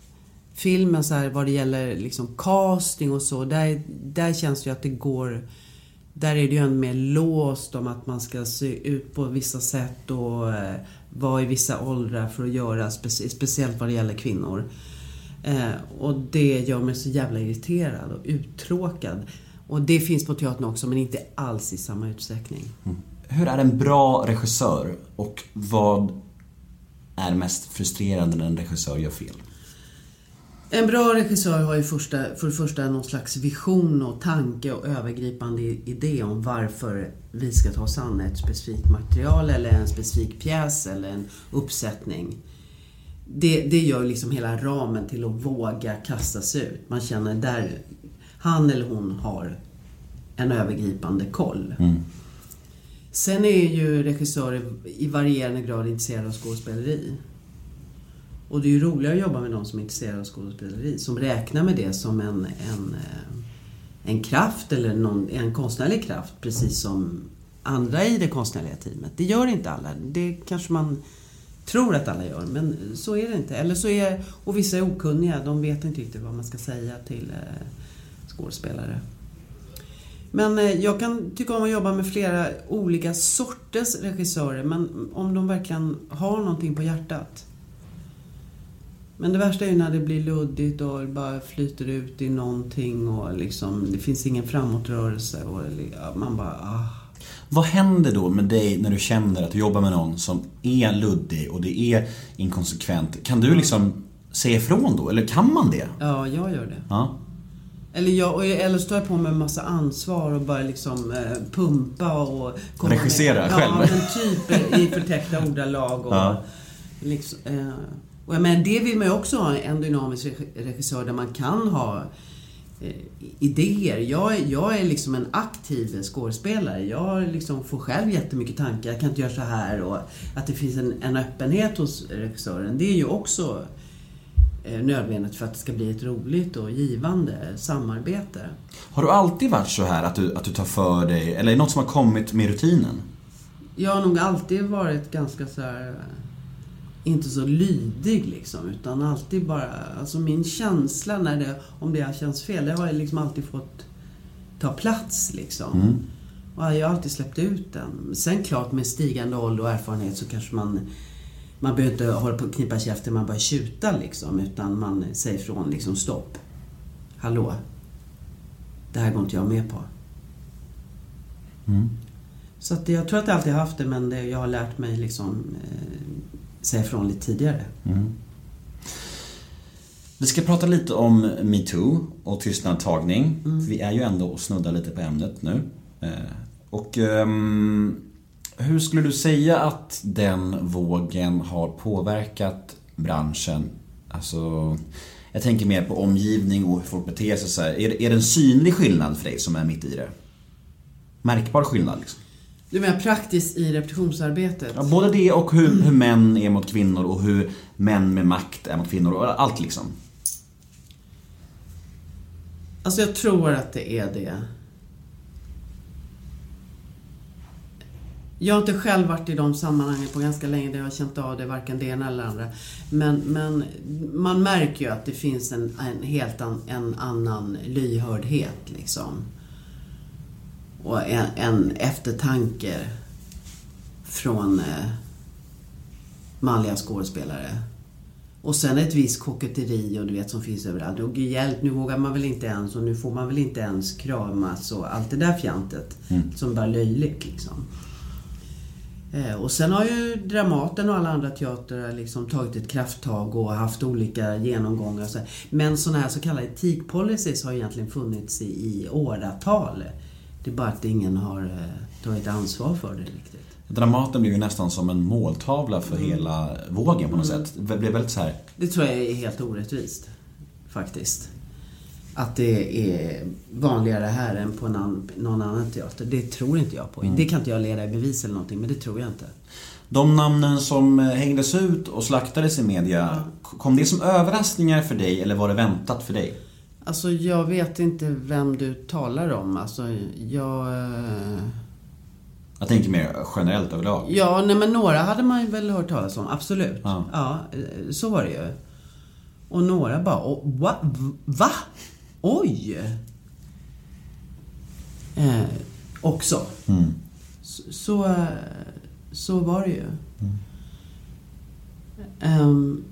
filmen så här vad det gäller liksom casting och så, där, där känns det ju att det går där är det ju ännu mer låst om att man ska se ut på vissa sätt och eh, vara i vissa åldrar för att göra, specie, speciellt vad det gäller kvinnor. Eh, och det gör mig så jävla irriterad och uttråkad. Och det finns på teatern också, men inte alls i samma utsträckning. Mm. Hur är en bra regissör och vad är mest frustrerande när en regissör gör fel? En bra regissör har ju första, för det första någon slags vision och tanke och övergripande idé om varför vi ska ta oss an ett specifikt material eller en specifik pjäs eller en uppsättning. Det, det gör liksom hela ramen till att våga kasta sig ut. Man känner där han eller hon har en övergripande koll. Sen är ju regissörer i varierande grad intresserade av skådespeleri. Och det är ju roligare att jobba med de som är intresserade av skådespeleri, som räknar med det som en, en, eh, en kraft eller någon, en konstnärlig kraft, precis som andra i det konstnärliga teamet. Det gör inte alla. Det kanske man tror att alla gör, men så är det inte. Eller så är, och vissa är okunniga, de vet inte riktigt vad man ska säga till eh, skådespelare. Men eh, jag kan tycka om att jobba med flera olika sorters regissörer, men om de verkligen har någonting på hjärtat. Men det värsta är ju när det blir luddigt och bara flyter ut i någonting och liksom, det finns ingen framåtrörelse och man bara, ah. Vad händer då med dig när du känner att du jobbar med någon som är luddig och det är inkonsekvent? Kan du liksom säga ifrån då? Eller kan man det? Ja, jag gör det. Ja. Eller, jag, eller så tar jag på mig en massa ansvar och bara liksom eh, pumpa och... komma Regissera med, själv. Ja, men typ i förtäckta ordalag och... Ja. Liksom, eh, och jag menar, det vill man ju också ha, en dynamisk regi- regissör där man kan ha eh, idéer. Jag, jag är liksom en aktiv skådespelare. Jag liksom får själv jättemycket tankar. Jag kan inte göra så här och att det finns en, en öppenhet hos regissören. Det är ju också eh, nödvändigt för att det ska bli ett roligt och givande samarbete. Har du alltid varit så här att du, att du tar för dig? Eller är det något som har kommit med rutinen? Jag har nog alltid varit ganska så här eh, inte så lydig liksom, utan alltid bara... Alltså min känsla när det, om det har känts fel, det har jag liksom alltid fått ta plats liksom. Och jag har alltid släppt ut den. Sen klart med stigande ålder och erfarenhet så kanske man... Man behöver inte hålla på och knipa käften, man bara tjuta liksom. Utan man säger ifrån liksom stopp. Hallå. Det här går inte jag med på. Så att jag tror att jag alltid har haft det, men det, jag har lärt mig liksom eh, säga ifrån lite tidigare. Vi ska prata lite om metoo och tystnadtagning. Vi är ju ändå och snuddar lite på ämnet nu. Eh, Och ehm, hur skulle du säga att den vågen har påverkat branschen? Alltså, jag tänker mer på omgivning och hur folk beter sig så här. Är, är det en synlig skillnad för dig som är mitt i det? Märkbar skillnad liksom? Du menar praktiskt i repetitionsarbetet? Ja, både det och hur, hur män är mot kvinnor och hur män med makt är mot kvinnor och allt liksom. Alltså jag tror att det är det. Jag har inte själv varit i de sammanhangen på ganska länge där jag har känt av det, varken det ena eller det andra. Men, men man märker ju att det finns en, en helt an, en annan lyhördhet liksom. Och en, en eftertanke från eh, manliga skådespelare. Och sen ett visst koketteri och du vet som finns överallt. Och hjälp, nu vågar man väl inte ens och nu får man väl inte ens kramas och allt det där fjantet. Som bara löjligt liksom. Eh, Och sen har ju Dramaten och alla andra teatrar liksom tagit ett krafttag och haft olika genomgångar. Så. Men sådana här så kallade etikpolicies har egentligen funnits i, i åratal. Det är bara att ingen har eh, tagit ansvar för det riktigt. Dramaten blev ju nästan som en måltavla för hela vågen på något sätt. Det blev väldigt så här. Det tror jag är helt orättvist. Faktiskt. Att det är vanligare här än på någon annan teater. Det tror inte jag på. Det kan inte jag leda i bevis eller någonting, men det tror jag inte. De namnen som eh, hängdes ut och slaktades i media, kom det som överraskningar för dig eller var det väntat för dig? Alltså, jag vet inte vem du talar om. Alltså, jag... eh, Jag tänker mer generellt överlag. Ja, nej men några hade man ju väl hört talas om. Absolut. Ja. eh, så var det ju. Och några bara, "Åh, va? Va? Oj! Eh, också. Så, så, eh, så var det ju. Ehm,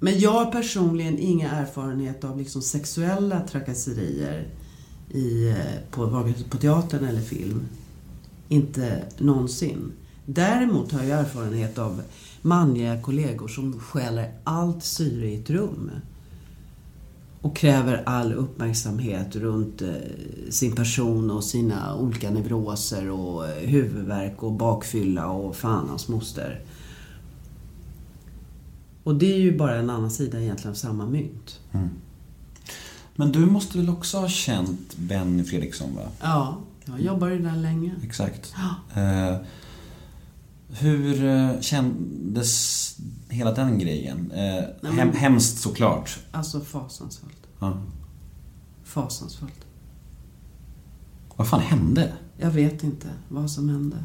men jag har personligen inga erfarenhet av liksom sexuella trakasserier i, eh, på, på teatern eller film. Inte någonsin. Däremot har jag erfarenhet av manliga kollegor som stjäler allt syre i ett rum. Och kräver all uppmärksamhet runt eh, sin person och sina olika neuroser och eh, huvudvärk och bakfylla och fan hans moster. Och det är ju bara en annan sida egentligen av samma mynt. Men du måste väl också ha känt Benny Fredriksson va? Ja, jag jobbar ju där länge. Exakt. Eh, hur eh, kändes hela den grejen? Eh, hem, hemskt såklart. Alltså fasansfullt. Ja. Fasansfullt. Vad fan hände? Jag vet inte vad som hände.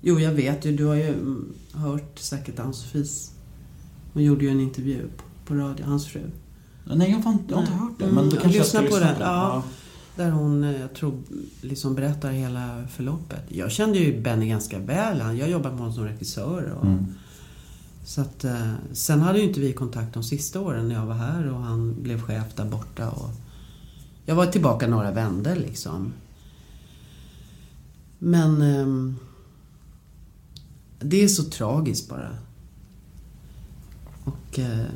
Jo, jag vet ju. Du har ju mm, hört säkert Ann-Sofies. Hon gjorde ju en intervju på, på radio, hans fru. Nej, jag har inte, jag har inte hört det. Men Mm, då kanske jag lyssna ska på lyssna den. på den. Ja, Där hon, eh, jag tror, liksom berättar hela förloppet. Jag kände ju Benny ganska väl. Jag jobbade med honom som regissör. Och, Mm. Så att, eh, sen hade ju inte vi kontakt de sista åren när jag var här och han blev chef där borta. Och jag var tillbaka några vändor liksom. Men ehm, det är så tragiskt bara. Och eh,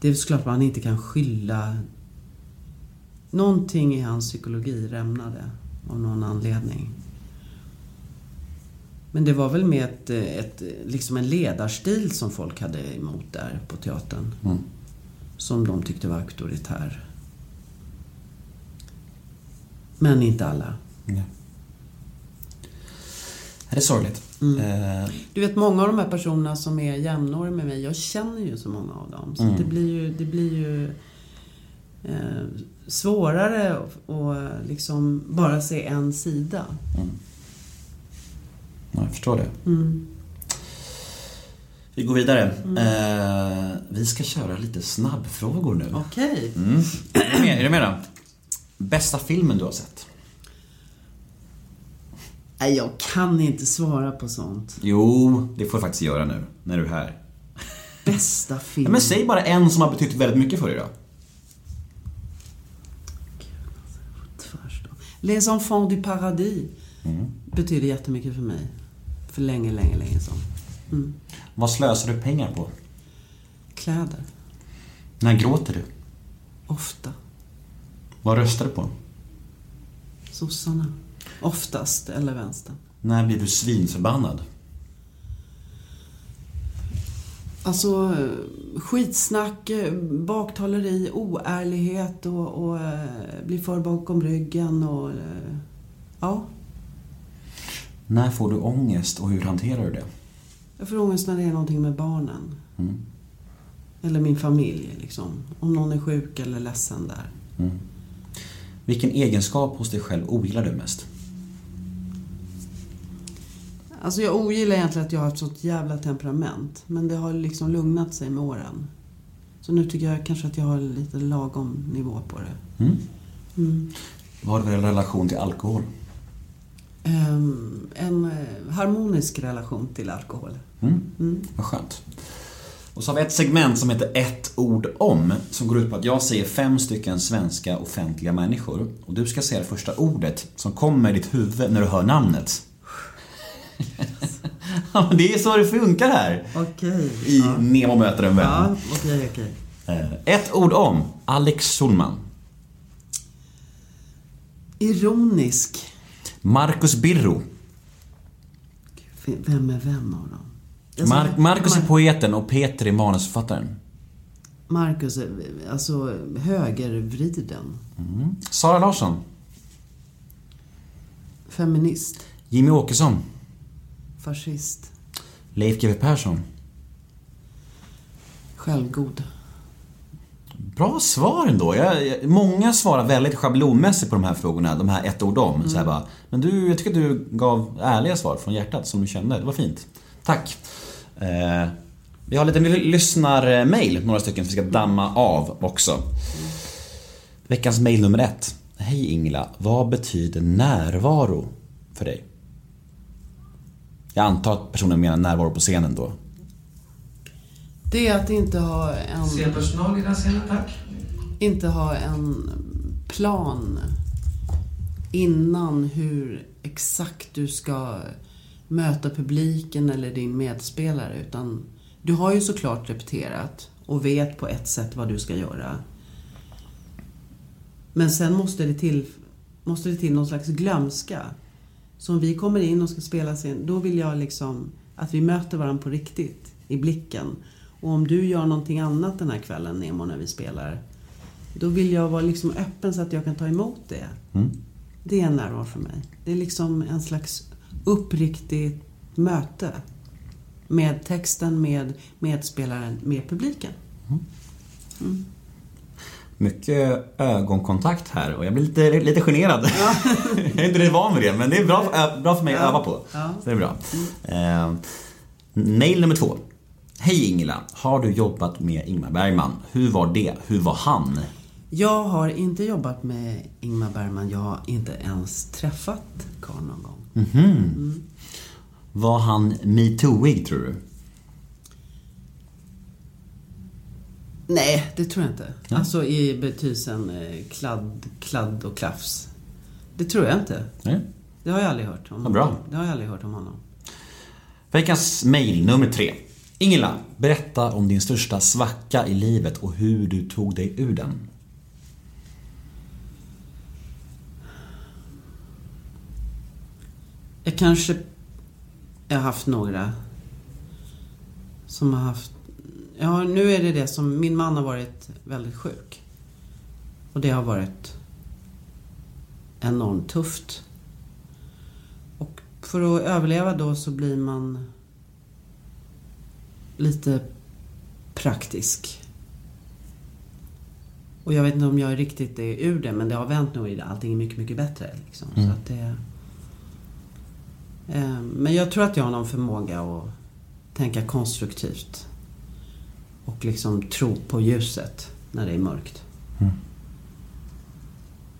det är såklart man inte kan skylla Någonting i hans psykologi rämnade av någon anledning. Men det var väl med ett, ett, liksom en ledarstil som folk hade emot där på teatern. Mm. Som de tyckte var auktoritär. Men inte alla. Nej. Det är sorgligt. Mm. Eh, Du vet många av de här personerna som är jämnåriga med mig, jag känner ju så många av dem. Så Mm. det blir ju, det blir ju eh, svårare att liksom bara se en sida. ja, jag förstår det. Mm. Vi går vidare. Eh, vi ska köra lite snabbfrågor nu. Okej. Mm. Är du med? Är du med då? Bästa filmen du har sett? Nej, jag kan inte svara på sånt. Jo, det får du faktiskt göra nu, när du är här. Bästa film. Ja, men säg bara en som har betytt väldigt mycket för dig då. Les enfants du paradis betyder jättemycket för mig. För länge, länge, länge sedan. Mm. Vad slösar du pengar på? Kläder. När gråter du? Ofta. Vad röstar du på? Sossarna. Oftast. Eller vänstern. När blir du svinförbannad? Alltså skitsnack, baktaleri, oärlighet och, och eh, bli för bakom ryggen och... eh, Ja, När får du ångest och hur hanterar du det? jag får ångest när det är någonting med barnen. Mm. Eller min familj liksom. Om någon är sjuk eller ledsen där. Vilken egenskap hos dig själv ogillar du mest? Alltså jag ogillar egentligen att jag har ett sånt jävla temperament. Men det har liksom lugnat sig med åren. Så nu tycker jag kanske att jag har lite lagom nivå på det. Mm. Mm. Vad har du relation till alkohol? Ehm, en eh, harmonisk relation till alkohol. Mm. Mm. Vad skönt. Och så har vi ett segment som heter ett ord om. Som går ut på att jag säger fem stycken svenska offentliga människor. Och du ska säga det första ordet som kommer i ditt huvud när du hör namnet. ja, det är så det funkar här. Okej. I Ja. Nemo möter en vän. Ja, okej, okej. Eh, Ett ord om Alex Schulman. Ironisk. Marcus Birro. Vem är vem av dem? Alltså, Mar- Marcus är poeten och Peter är manusförfattaren. Marcus, alltså högervriden. Sara Larsson. Feminist. Jimmy Åkesson. Fascist. Leif GW Persson. Självgod. Bra svar ändå. Jag, jag, många svarar väldigt schablonmässigt på de här frågorna, de här ett ord om. Så här bara, men du, jag tycker att du gav ärliga svar från hjärtat som du kände. Det var fint. Tack. Eh, vi har lite lyssnarmail, några stycken, som vi ska damma av också. Veckans mail nummer ett. Hej Ingela, vad betyder närvaro för dig? Jag antar att personen menar närvaro på scenen då. Det är att inte ha en... Scenpersonal i den scenen, tack. Inte ha en plan innan hur exakt du ska möta publiken eller din medspelare utan du har ju såklart repeterat och vet på ett sätt vad du ska göra. Men sen måste det till, måste det till någon slags glömska. Så om vi kommer in och ska spela sen, då vill jag liksom att vi möter varandra på riktigt i blicken. Och om du gör någonting annat den här kvällen Nemo när vi spelar, då vill jag vara liksom öppen så att jag kan ta emot det. Det är en närvaro för mig. Det är liksom en slags uppriktigt möte. Med texten, med medspelaren, med publiken. Mycket ögonkontakt här och jag blir lite, lite generad. jag är inte riktigt van vid det, men det är bra, bra för mig att öva på. Ja. Så det är bra. Eh, mail nummer två. Hej Ingela, har du jobbat med Ingmar Bergman? Hur var det? Hur var han? Jag har inte jobbat med Ingmar Bergman. Jag har inte ens träffat Karl någon gång. Var han metooig tror du? Nej, det tror jag inte. Alltså i betydelsen eh, kladd, kladd och klafs. Det tror jag inte. Nej. Det har jag aldrig hört om Vad bra. Det har jag aldrig hört om honom. Veckans mail nummer tre. Ingela, berätta om din största svacka i livet och hur du tog dig ur den. Jag kanske... Jag har haft några som har haft... Ja, nu är det det som... Min man har varit väldigt sjuk. Och det har varit enormt tufft. Och för att överleva då så blir man lite praktisk. Och jag vet inte om jag riktigt är ur det, men det har vänt nu i allting är mycket, mycket bättre. Liksom. Så att det... Eh, Men jag tror att jag har någon förmåga att tänka konstruktivt. Och liksom tro på ljuset när det är mörkt.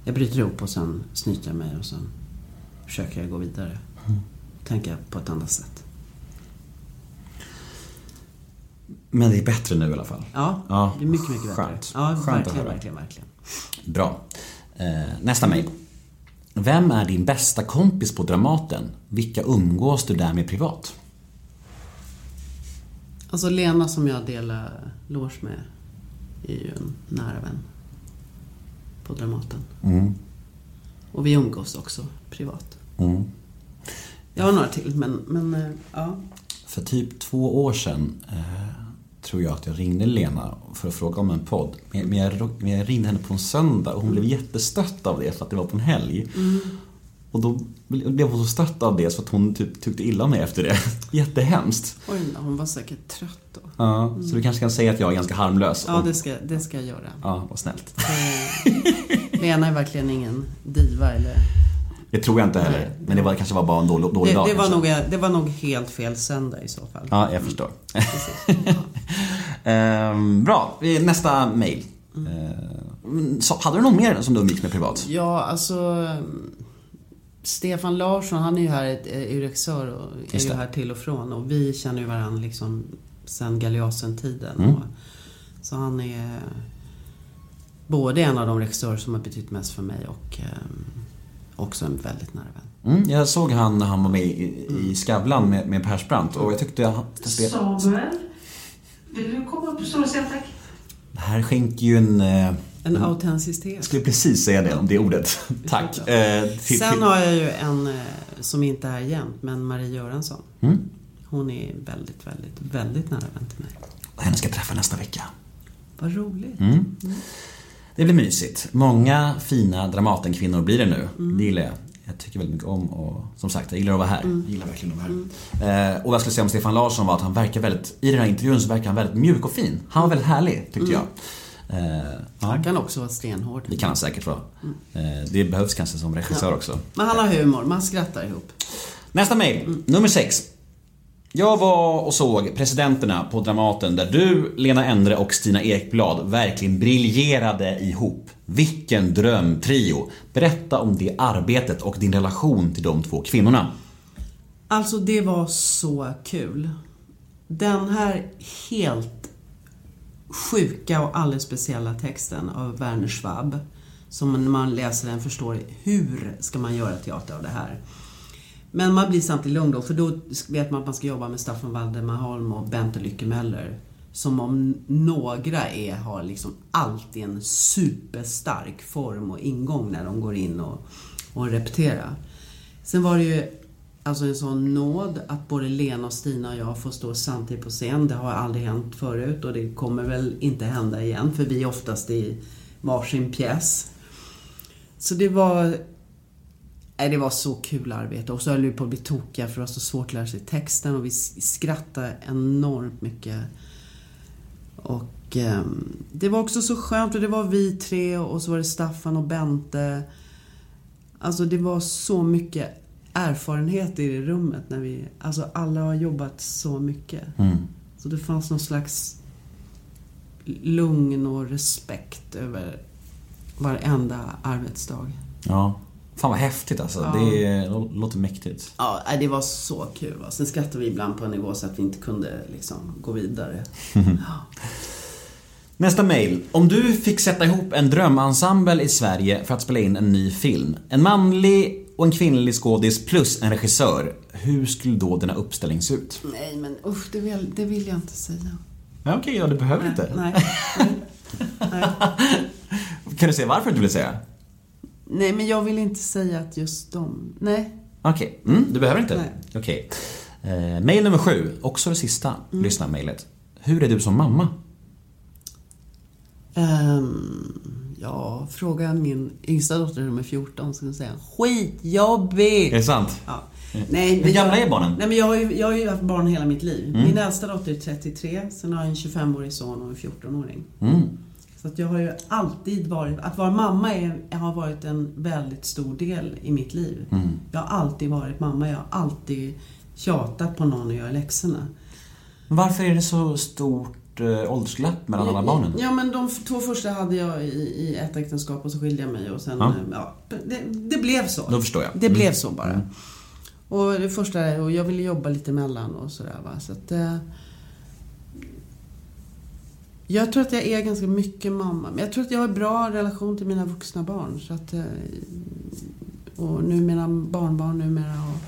Jag bryter ihop och sen snyter jag mig och sen försöker jag gå vidare. Tänka på ett annat sätt. Men det är bättre nu i alla fall. Ja, Ja, det är mycket, mycket bättre. skönt. Ja, Skönt att verkligen, höra. verkligen, verkligen. Bra. Eh, nästa mail. Vem är din bästa kompis på Dramaten? Vilka umgås du där med privat? Alltså Lena som jag delar loge med är ju en nära vän. På Dramaten. Mm. Och vi umgås också privat. Mm. Jag har några till men, men eh, ja. För typ två år sedan eh, tror jag att jag ringde Lena för att fråga om en podd. Men jag, men jag ringde henne på en söndag och hon blev jättestött av det för att det var på en helg. Och då blev hon så stött av det så att hon typ tyckte illa om mig efter det. Jättehemskt. Oj, hon var säkert trött då. Ja, Så du kanske kan säga att jag är ganska harmlös. Ja, det ska, det ska jag göra. ja vad snällt. Eh, Lena är verkligen ingen diva eller... Det tror jag inte heller. Nej. Men det var, kanske var bara en dålig, dålig Det, dag. det, var kanske. nog, det var nog helt fel söndag i så fall. Ja, jag förstår. Ehm, bra, Eh, nästa mail. Ehm, så, hade du någon mer som du umgicks med privat? Ja, alltså... mm, Stefan Larsson, han är ju här, ett- är ju regissör och är ju det. här till och från. Och vi känner ju varandra liksom sen Galeasen-tiden. Mm. Så han är både en av de regissörer som har betytt mest för mig och ehm, också en väldigt nära vän. Mm, jag såg han när han var med i, i Skavlan med, med Persbrandt och jag tyckte att det, Samuel, vill du komma upp och stå och säga tack? det här skänker ju en... Eh, En jag autenticitet. skulle precis säga det, om det ordet. Tack. Eh, Sen har jag ju en eh, som inte är jämt, men Marie Göransson. Mm. Hon är väldigt, väldigt, väldigt nära vän till mig. henne ska jag träffa nästa vecka. Vad roligt. Mm. Det blir mysigt. Många fina Dramatenkvinnor blir det nu. Det gillar jag. Jag tycker väldigt mycket om och som sagt, jag gillar att vara här. Jag gillar verkligen att vara här. Eh, och vad jag skulle säga om Stefan Larsson var att han verkar väldigt, i den här intervjun så verkar han väldigt mjuk och fin. Han var väldigt härlig, tyckte jag. Eh, ja, Han kan också vara stenhård. det kan han säkert vara. Eh, det behövs kanske som regissör också. Men han har humor, man skrattar ihop. Nästa mail, nummer sex. Jag var och såg Presidenterna på Dramaten där du, Lena Endre och Stina Ekblad verkligen briljerade ihop. Vilken drömtrio! Berätta om det arbetet och din relation till de två kvinnorna. Alltså det var så kul. Den här helt sjuka och alldeles speciella texten av Werner Schwab. Som när man läser den förstår hur ska man göra teater av det här. Men man blir samtidigt lugn då, för då vet man att man ska jobba med Staffan Valdemar Holm och Bente Lycke Möller. Som om några är, har liksom alltid en superstark form och ingång när de går in och, och repeterar. Sen var det ju alltså en sån nåd att både Lena och Stina och jag får stå samtidigt på scen. Det har aldrig hänt förut och det kommer väl inte hända igen för vi är oftast i varsin pjäs. Så det var Nej, det var så kul arbete. Och så höll vi på att bli tokiga för det var så svårt att lära sig texten och vi skrattade enormt mycket. Och eh, det var också så skönt och det var vi tre och så var det Staffan och Bente. Alltså det var så mycket erfarenhet i det rummet när vi, alltså alla har jobbat så mycket. Mm. Så det fanns någon slags lugn och respekt över varenda arbetsdag. Ja. Fan vad häftigt alltså. Ja. Det låter mäktigt. Ja, det var så kul. Sen skrattade vi ibland på en nivå så att vi inte kunde liksom gå vidare. Nästa mail. Om du fick sätta ihop en drömensemble i Sverige för att spela in en ny film. En manlig och en kvinnlig skådis plus en regissör. Hur skulle då denna uppställning se ut? Nej, men usch, det vill, det vill jag inte säga. Ja, Okej, ja, du behöver inte. Nej. Nej. Kan du säga varför du vill säga? Nej, men jag vill inte säga att just de... Nej. Okej, mm, du behöver inte? Nej. Okej. Eh, mail nummer sju, också det sista Mm. lyssnarmailet. Hur är du som mamma? Ehm, ja, fråga min yngsta dotter som är 14 så kan jag säga skitjobbig. Är det sant? Ja. Nej, Hur gamla jag- är barnen? Nej, men jag, har ju, jag har ju haft barn hela mitt liv. Mm. Min äldsta dotter är 33, sen har jag en 25-årig son och en 14-åring. Mm. Så att jag har ju alltid varit... Att vara mamma är, har varit en väldigt stor del i mitt liv. Mm. Jag har alltid varit mamma. Jag har alltid tjatat på någon att göra läxorna. Varför är det så stort eh, åldersglapp mellan alla barnen? Ja, men de två första hade jag i, i ett äktenskap och så skilde jag mig och sen... Ja. eh, Ja, det, det blev så. Då förstår jag. Det Mm. blev så bara. Och det första, och jag ville jobba lite emellan och sådär va. Så att, eh, jag tror att jag är ganska mycket mamma. Men jag tror att jag har en bra relation till mina vuxna barn. Så att, eh, och nu mina barnbarn numera. Och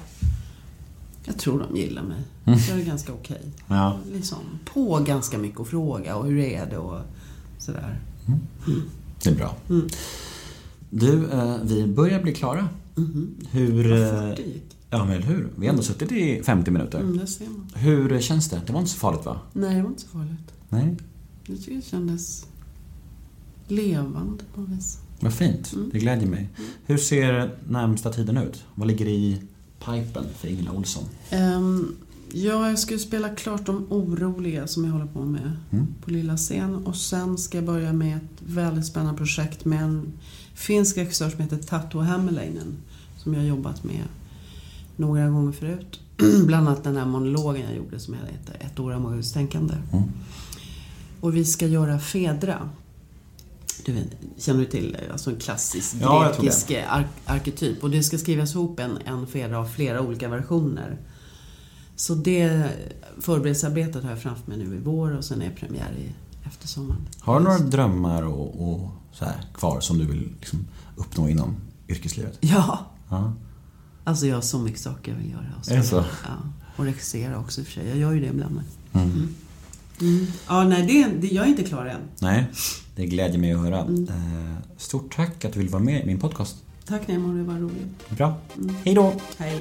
jag tror de gillar mig. Mm. Jag är ganska okej. Ja. Liksom på ganska mycket och fråga och hur är det och sådär. Det är bra. Mm. Du, eh, vi börjar bli klara. Hur... Vad eh. Ja, men eller hur? Vi har ändå suttit i 50 minuter. Mm, det ser man. Hur känns det? Det var inte så farligt va? Nej, det var inte så farligt. Nej. Jag tycker det kändes levande på något vis. Vad fint. Mm. Det glädjer mig. Hur ser närmsta tiden ut? Vad ligger i pipen för Ingela Olsson? Ehm, ja, jag ska ju spela klart De oroliga som jag håller på med Mm. på lilla scen. Och sen ska jag börja med ett väldigt spännande projekt med en finsk regissör som heter Tatu Hämmerleinen. Som jag har jobbat med några gånger förut. Bland annat den här monologen jag gjorde som heter Ett år av magiskt tänkande. Mm. Och vi ska göra Fedra. Du vet, känner du till alltså en klassisk Ja, grekisk ar- arketyp. Och det ska skrivas ihop en, en Fedra av flera olika versioner. Så det förberedelsearbetet har jag framför mig nu i vår och sen är premiär i efter sommaren. Har du några drömmar och, och så här kvar som du vill liksom uppnå inom yrkeslivet? Ja! Ja. Alltså jag har så mycket saker jag vill göra. Och Är det så? Ja. Och regissera också i och för sig. Jag gör ju det ibland. Mm. Mm. Ja, nej, det, det, jag är inte klar än. Nej, det glädjer mig att höra. Mm. Eh, Stort tack att du vill vara med i min podcast. Tack Nemo, det var roligt. Bra. Hej då! Hej.